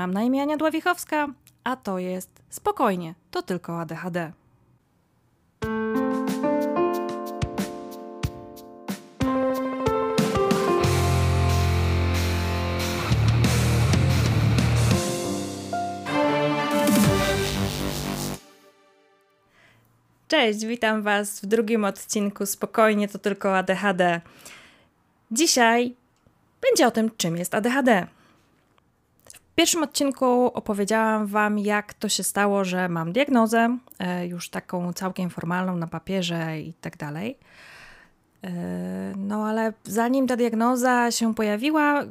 Mam na imię Ania Dławichowska, a to jest Spokojnie, to tylko ADHD. Cześć, witam Was w drugim odcinku Spokojnie to tylko ADHD. Dzisiaj będzie o tym, czym jest ADHD. W pierwszym odcinku opowiedziałam Wam, jak to się stało, że mam diagnozę, e, już taką całkiem formalną na papierze i tak dalej. E, no ale zanim ta diagnoza się pojawiła,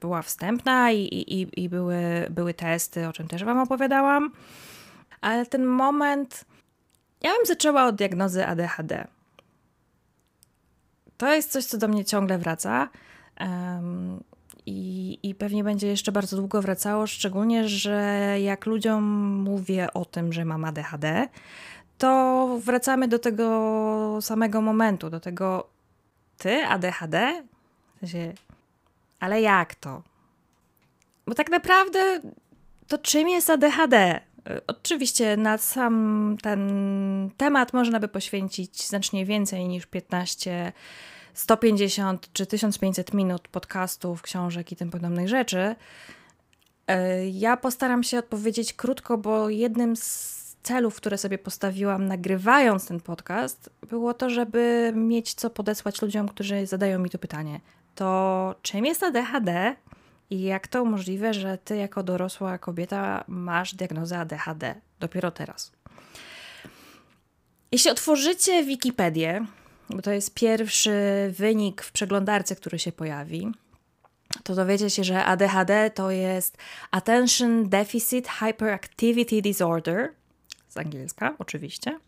była wstępna i, i, i były, były testy, o czym też Wam opowiadałam. Ale ten moment ja bym zaczęła od diagnozy ADHD. To jest coś, co do mnie ciągle wraca. I, I pewnie będzie jeszcze bardzo długo wracało, szczególnie, że jak ludziom mówię o tym, że mam ADHD, to wracamy do tego samego momentu, do tego ty ADHD? W sensie, ale jak to? Bo tak naprawdę to czym jest ADHD? Oczywiście na sam ten temat można by poświęcić znacznie więcej niż 15, 150 czy 1500 minut podcastów, książek i tym podobnych rzeczy. E, ja postaram się odpowiedzieć krótko, bo jednym z celów, które sobie postawiłam nagrywając ten podcast, było to, żeby mieć co podesłać ludziom, którzy zadają mi to pytanie. To czym jest ADHD? I jak to możliwe, że ty jako dorosła kobieta masz diagnozę ADHD dopiero teraz? Jeśli otworzycie Wikipedię, bo to jest pierwszy wynik w przeglądarce, który się pojawi, to dowiecie się, że ADHD to jest Attention Deficit Hyperactivity Disorder, z angielska oczywiście,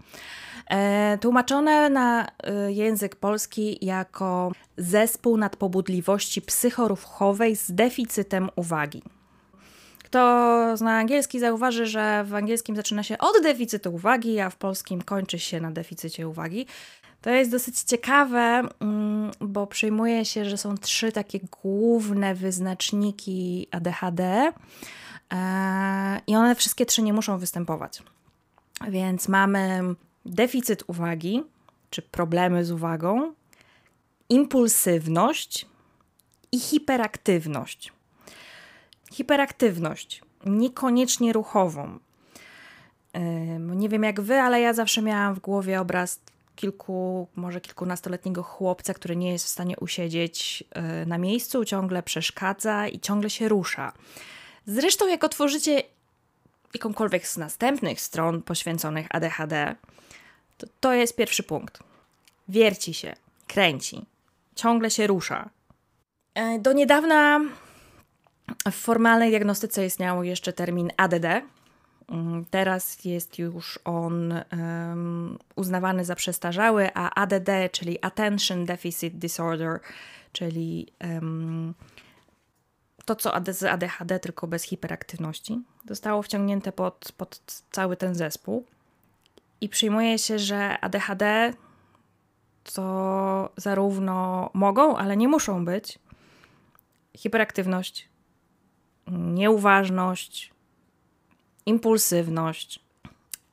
e, tłumaczone na e, język polski jako zespół nadpobudliwości psychoruchowej z deficytem uwagi. Kto zna angielski, zauważy, że w angielskim zaczyna się od deficytu uwagi, a w polskim kończy się na deficycie uwagi. To jest dosyć ciekawe, mm, bo przyjmuje się, że są trzy takie główne wyznaczniki ADHD e, i one wszystkie trzy nie muszą występować. Więc mamy deficyt uwagi, czy problemy z uwagą, impulsywność i hiperaktywność. Hiperaktywność, niekoniecznie ruchową. Nie wiem jak wy, ale ja zawsze miałam w głowie obraz kilku, może kilkunastoletniego chłopca, który nie jest w stanie usiedzieć e, na miejscu, ciągle przeszkadza i ciągle się rusza. Zresztą, jak otworzycie jakąkolwiek z następnych stron poświęconych ADHD, to, to jest pierwszy punkt. Wierci się, kręci, ciągle się rusza. E, do niedawna w formalnej diagnostyce istniał jeszcze termin ADD. Mm, teraz jest już on um, uznawany za przestarzały, a ADD, czyli Attention Deficit Disorder, czyli um, to, co z ADHD, tylko bez hiperaktywności, zostało wciągnięte pod, pod cały ten zespół. I przyjmuje się, że ADHD to zarówno mogą, ale nie muszą być hiperaktywność, nieuważność, impulsywność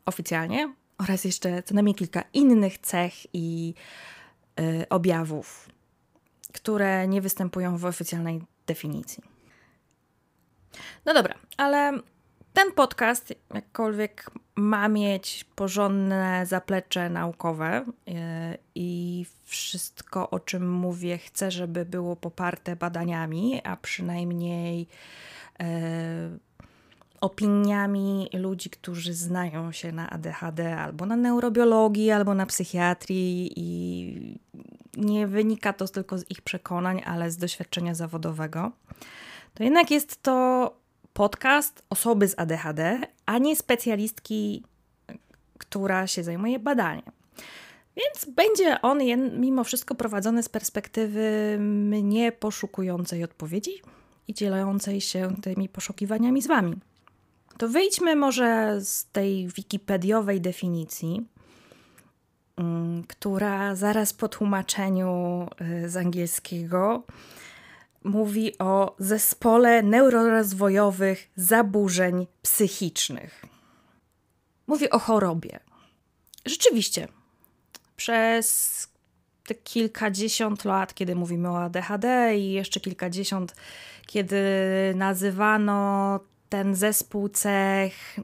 oficjalnie oraz jeszcze co najmniej kilka innych cech i y, objawów, które nie występują w oficjalnej definicji. No dobra, ale ten podcast, jakkolwiek ma mieć porządne zaplecze naukowe yy, i wszystko, o czym mówię, chcę, żeby było poparte badaniami, a przynajmniej yy, opiniami ludzi, którzy znają się na ADHD albo na neurobiologii, albo na psychiatrii i nie wynika to tylko z ich przekonań, ale z doświadczenia zawodowego. To jednak jest to podcast osoby z ADHD, a nie specjalistki, która się zajmuje badaniem. Więc będzie on mimo wszystko prowadzony z perspektywy mnie poszukującej odpowiedzi i dzielącej się tymi poszukiwaniami z Wami. To wyjdźmy może z tej wikipediowej definicji, mm, która zaraz po tłumaczeniu y, z angielskiego mówi o zespole neurorozwojowych zaburzeń psychicznych. Mówi o chorobie. Rzeczywiście, przez te kilkadziesiąt lat, kiedy mówimy o ADHD i jeszcze kilkadziesiąt, kiedy nazywano ten zespół cech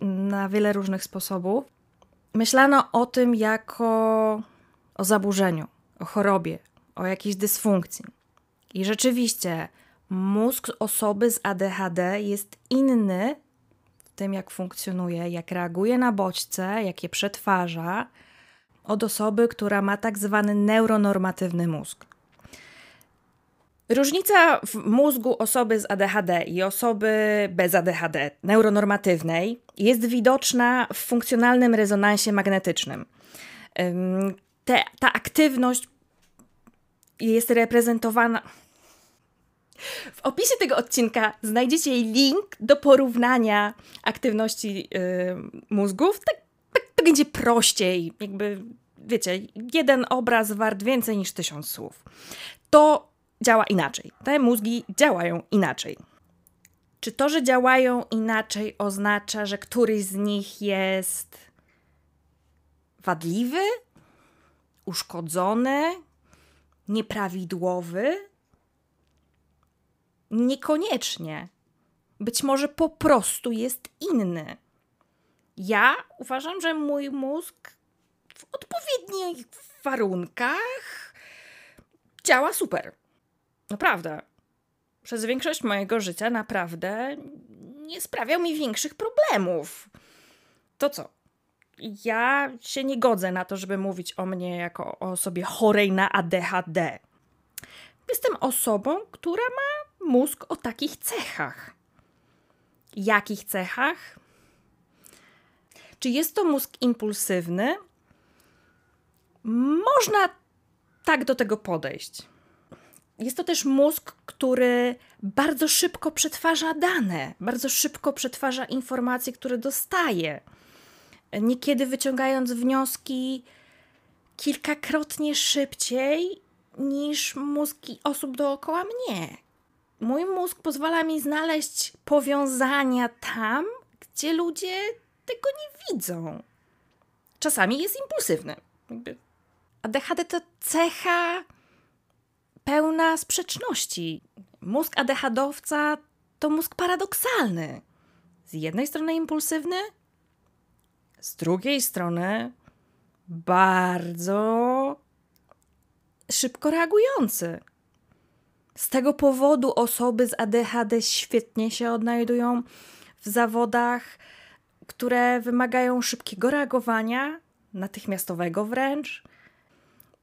na wiele różnych sposobów, myślano o tym jako o zaburzeniu, o chorobie, o jakiejś dysfunkcji. I rzeczywiście mózg osoby z ADHD jest inny w tym, jak funkcjonuje, jak reaguje na bodźce, jak je przetwarza, od osoby, która ma tak zwany neuronormatywny mózg. Różnica w mózgu osoby z ADHD i osoby bez ADHD, neuronormatywnej, jest widoczna w funkcjonalnym rezonansie magnetycznym. Te, ta aktywność jest reprezentowana. W opisie tego odcinka znajdziecie link do porównania aktywności yy, mózgów. Tak, tak to będzie prościej. Jakby, wiecie, jeden obraz wart więcej niż tysiąc słów. To działa inaczej. Te mózgi działają inaczej. Czy to, że działają inaczej, oznacza, że któryś z nich jest wadliwy, uszkodzony, nieprawidłowy? Niekoniecznie. Być może po prostu jest inny. Ja uważam, że mój mózg w odpowiednich warunkach działa super. Naprawdę. Przez większość mojego życia naprawdę nie sprawiał mi większych problemów. To co? Ja się nie godzę na to, żeby mówić o mnie jako o osobie chorej na ADHD. Jestem osobą, która ma mózg o takich cechach. Jakich cechach? Czy jest to mózg impulsywny? Można tak do tego podejść. Jest to też mózg, który bardzo szybko przetwarza dane, bardzo szybko przetwarza informacje, które dostaje. Niekiedy wyciągając wnioski kilkakrotnie szybciej niż mózgi osób dookoła mnie. Mój mózg pozwala mi znaleźć powiązania tam, gdzie ludzie tego nie widzą. Czasami jest impulsywny. ADHD to cecha pełna sprzeczności. Mózg ADHDowca to mózg paradoksalny. Z jednej strony impulsywny, z drugiej strony bardzo szybko reagujący. Z tego powodu osoby z ADHD świetnie się odnajdują w zawodach, które wymagają szybkiego reagowania, natychmiastowego wręcz.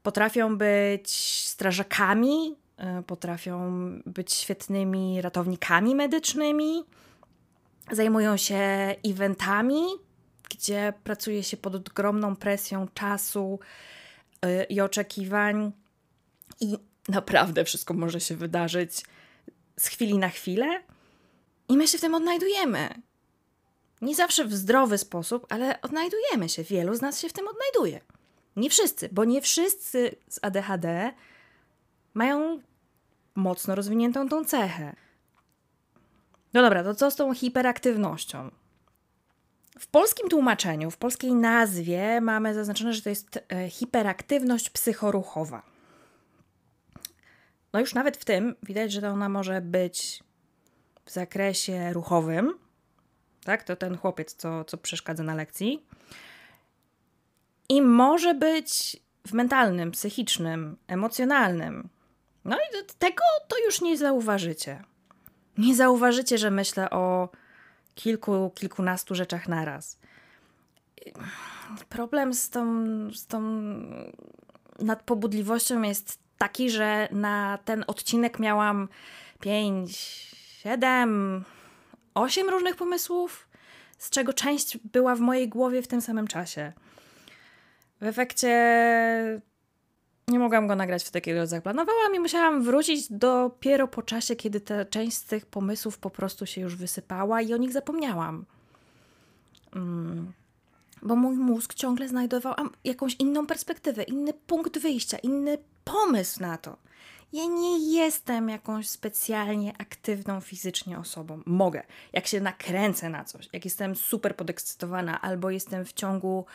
Potrafią być strażakami, y, potrafią być świetnymi ratownikami medycznymi, zajmują się eventami, gdzie pracuje się pod ogromną presją czasu y, i oczekiwań, i naprawdę wszystko może się wydarzyć z chwili na chwilę, i my się w tym odnajdujemy. Nie zawsze w zdrowy sposób, ale odnajdujemy się. Wielu z nas się w tym odnajduje. Nie wszyscy, bo nie wszyscy z ADHD mają mocno rozwiniętą tą cechę. No dobra, to co z tą hiperaktywnością? W polskim tłumaczeniu, w polskiej nazwie mamy zaznaczone, że to jest e, hiperaktywność psychoruchowa. No już nawet w tym widać, że to ona może być w zakresie ruchowym, tak? To ten chłopiec, co, co przeszkadza na lekcji. I może być w mentalnym, psychicznym, emocjonalnym. No i tego to już nie zauważycie. Nie zauważycie, że myślę o kilku, kilkunastu rzeczach naraz. Problem z tą, z tą nadpobudliwością jest taki, że na ten odcinek miałam pięć, siedem, osiem różnych pomysłów, z czego część była w mojej głowie w tym samym czasie. W efekcie nie mogłam go nagrać w takiego, jak zaplanowałam i musiałam wrócić dopiero po czasie, kiedy ta część z tych pomysłów po prostu się już wysypała i o nich zapomniałam. Mm. Bo mój mózg ciągle znajdował jakąś inną perspektywę, inny punkt wyjścia, inny pomysł na to. Ja nie jestem jakąś specjalnie aktywną fizycznie osobą. Mogę. Jak się nakręcę na coś, jak jestem super podekscytowana albo jestem w ciągu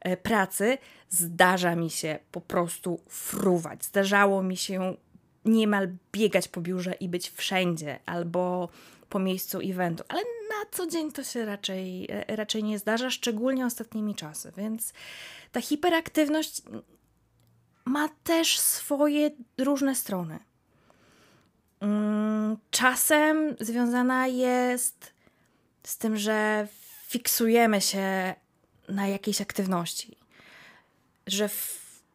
e, pracy, zdarza mi się po prostu fruwać. Zdarzało mi się niemal biegać po biurze i być wszędzie albo po miejscu eventu, ale na co dzień to się raczej, e, raczej nie zdarza, szczególnie ostatnimi czasy, więc ta hiperaktywność ma też swoje różne strony. Mm, czasem związana jest z tym, że fiksujemy się na jakiejś aktywności, że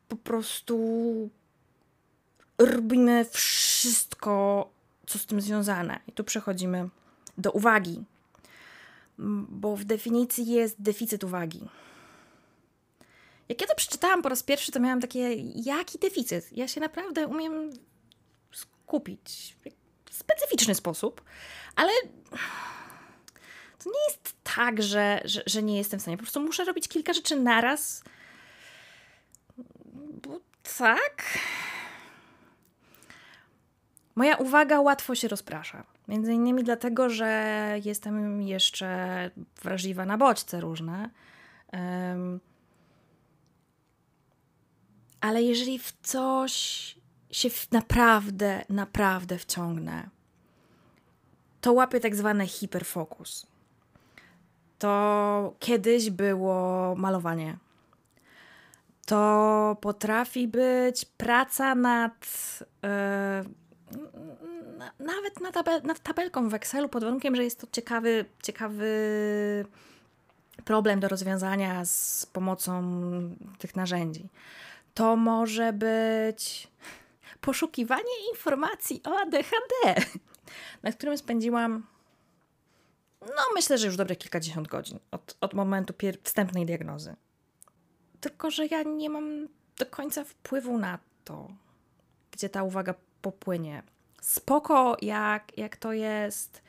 po prostu robimy wszystko, co z tym związane. I tu przechodzimy do uwagi, bo w definicji jest deficyt uwagi. Jak ja to przeczytałam po raz pierwszy, to miałam takie, jaki deficyt? Ja się naprawdę umiem skupić w specyficzny sposób, ale to nie jest tak, że, że, że nie jestem w stanie. Po prostu muszę robić kilka rzeczy naraz, bo tak. Moja uwaga łatwo się rozprasza. Między innymi dlatego, że jestem jeszcze wrażliwa na bodźce różne. Um, ale jeżeli w coś się naprawdę, naprawdę wciągnę, to łapię tak zwany hiperfokus. To kiedyś było malowanie. To potrafi być praca nad. Yy, nawet nad, tabel, nad tabelką w Excelu, pod warunkiem, że jest to ciekawy, ciekawy problem do rozwiązania z pomocą tych narzędzi to może być poszukiwanie informacji o ADHD, na którym spędziłam, no myślę, że już dobre kilkadziesiąt godzin od, od momentu wstępnej diagnozy. Tylko, że ja nie mam do końca wpływu na to, gdzie ta uwaga popłynie. Spoko, jak, jak to jest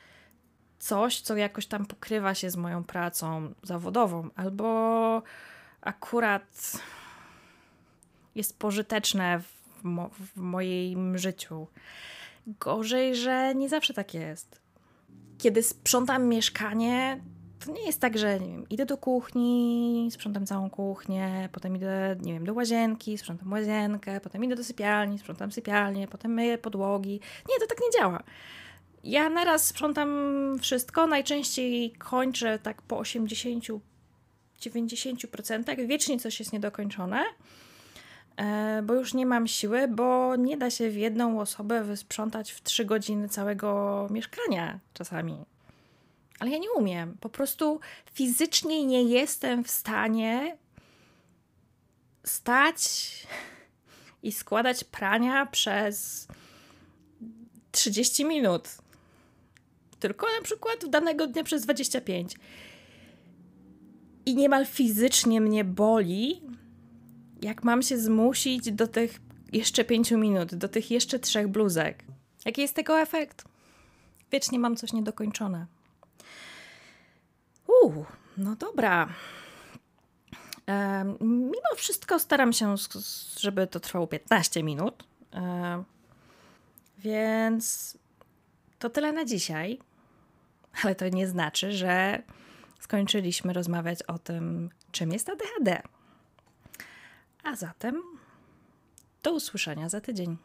coś, co jakoś tam pokrywa się z moją pracą zawodową, albo akurat jest pożyteczne w, mo w moim życiu. Gorzej, że nie zawsze tak jest. Kiedy sprzątam mieszkanie, to nie jest tak, że nie wiem, idę do kuchni, sprzątam całą kuchnię, potem idę, nie wiem, do łazienki, sprzątam łazienkę, potem idę do sypialni, sprzątam sypialnię, potem myję podłogi. Nie, to tak nie działa. Ja naraz sprzątam wszystko, najczęściej kończę tak po 80-90%, wiecznie coś jest niedokończone. E, bo już nie mam siły, bo nie da się w jedną osobę wysprzątać w trzy godziny całego mieszkania czasami. Ale ja nie umiem. Po prostu fizycznie nie jestem w stanie stać i składać prania przez 30 minut. Tylko na przykład danego dnia przez 25. I niemal fizycznie mnie boli, jak mam się zmusić do tych jeszcze pięciu minut, do tych jeszcze trzech bluzek? Jaki jest tego efekt? Wiecznie mam coś niedokończone. Uuu, no dobra. E, mimo wszystko staram się, żeby to trwało 15 minut. E, więc to tyle na dzisiaj. Ale to nie znaczy, że skończyliśmy rozmawiać o tym, czym jest ADHD. A zatem do usłyszenia za tydzień.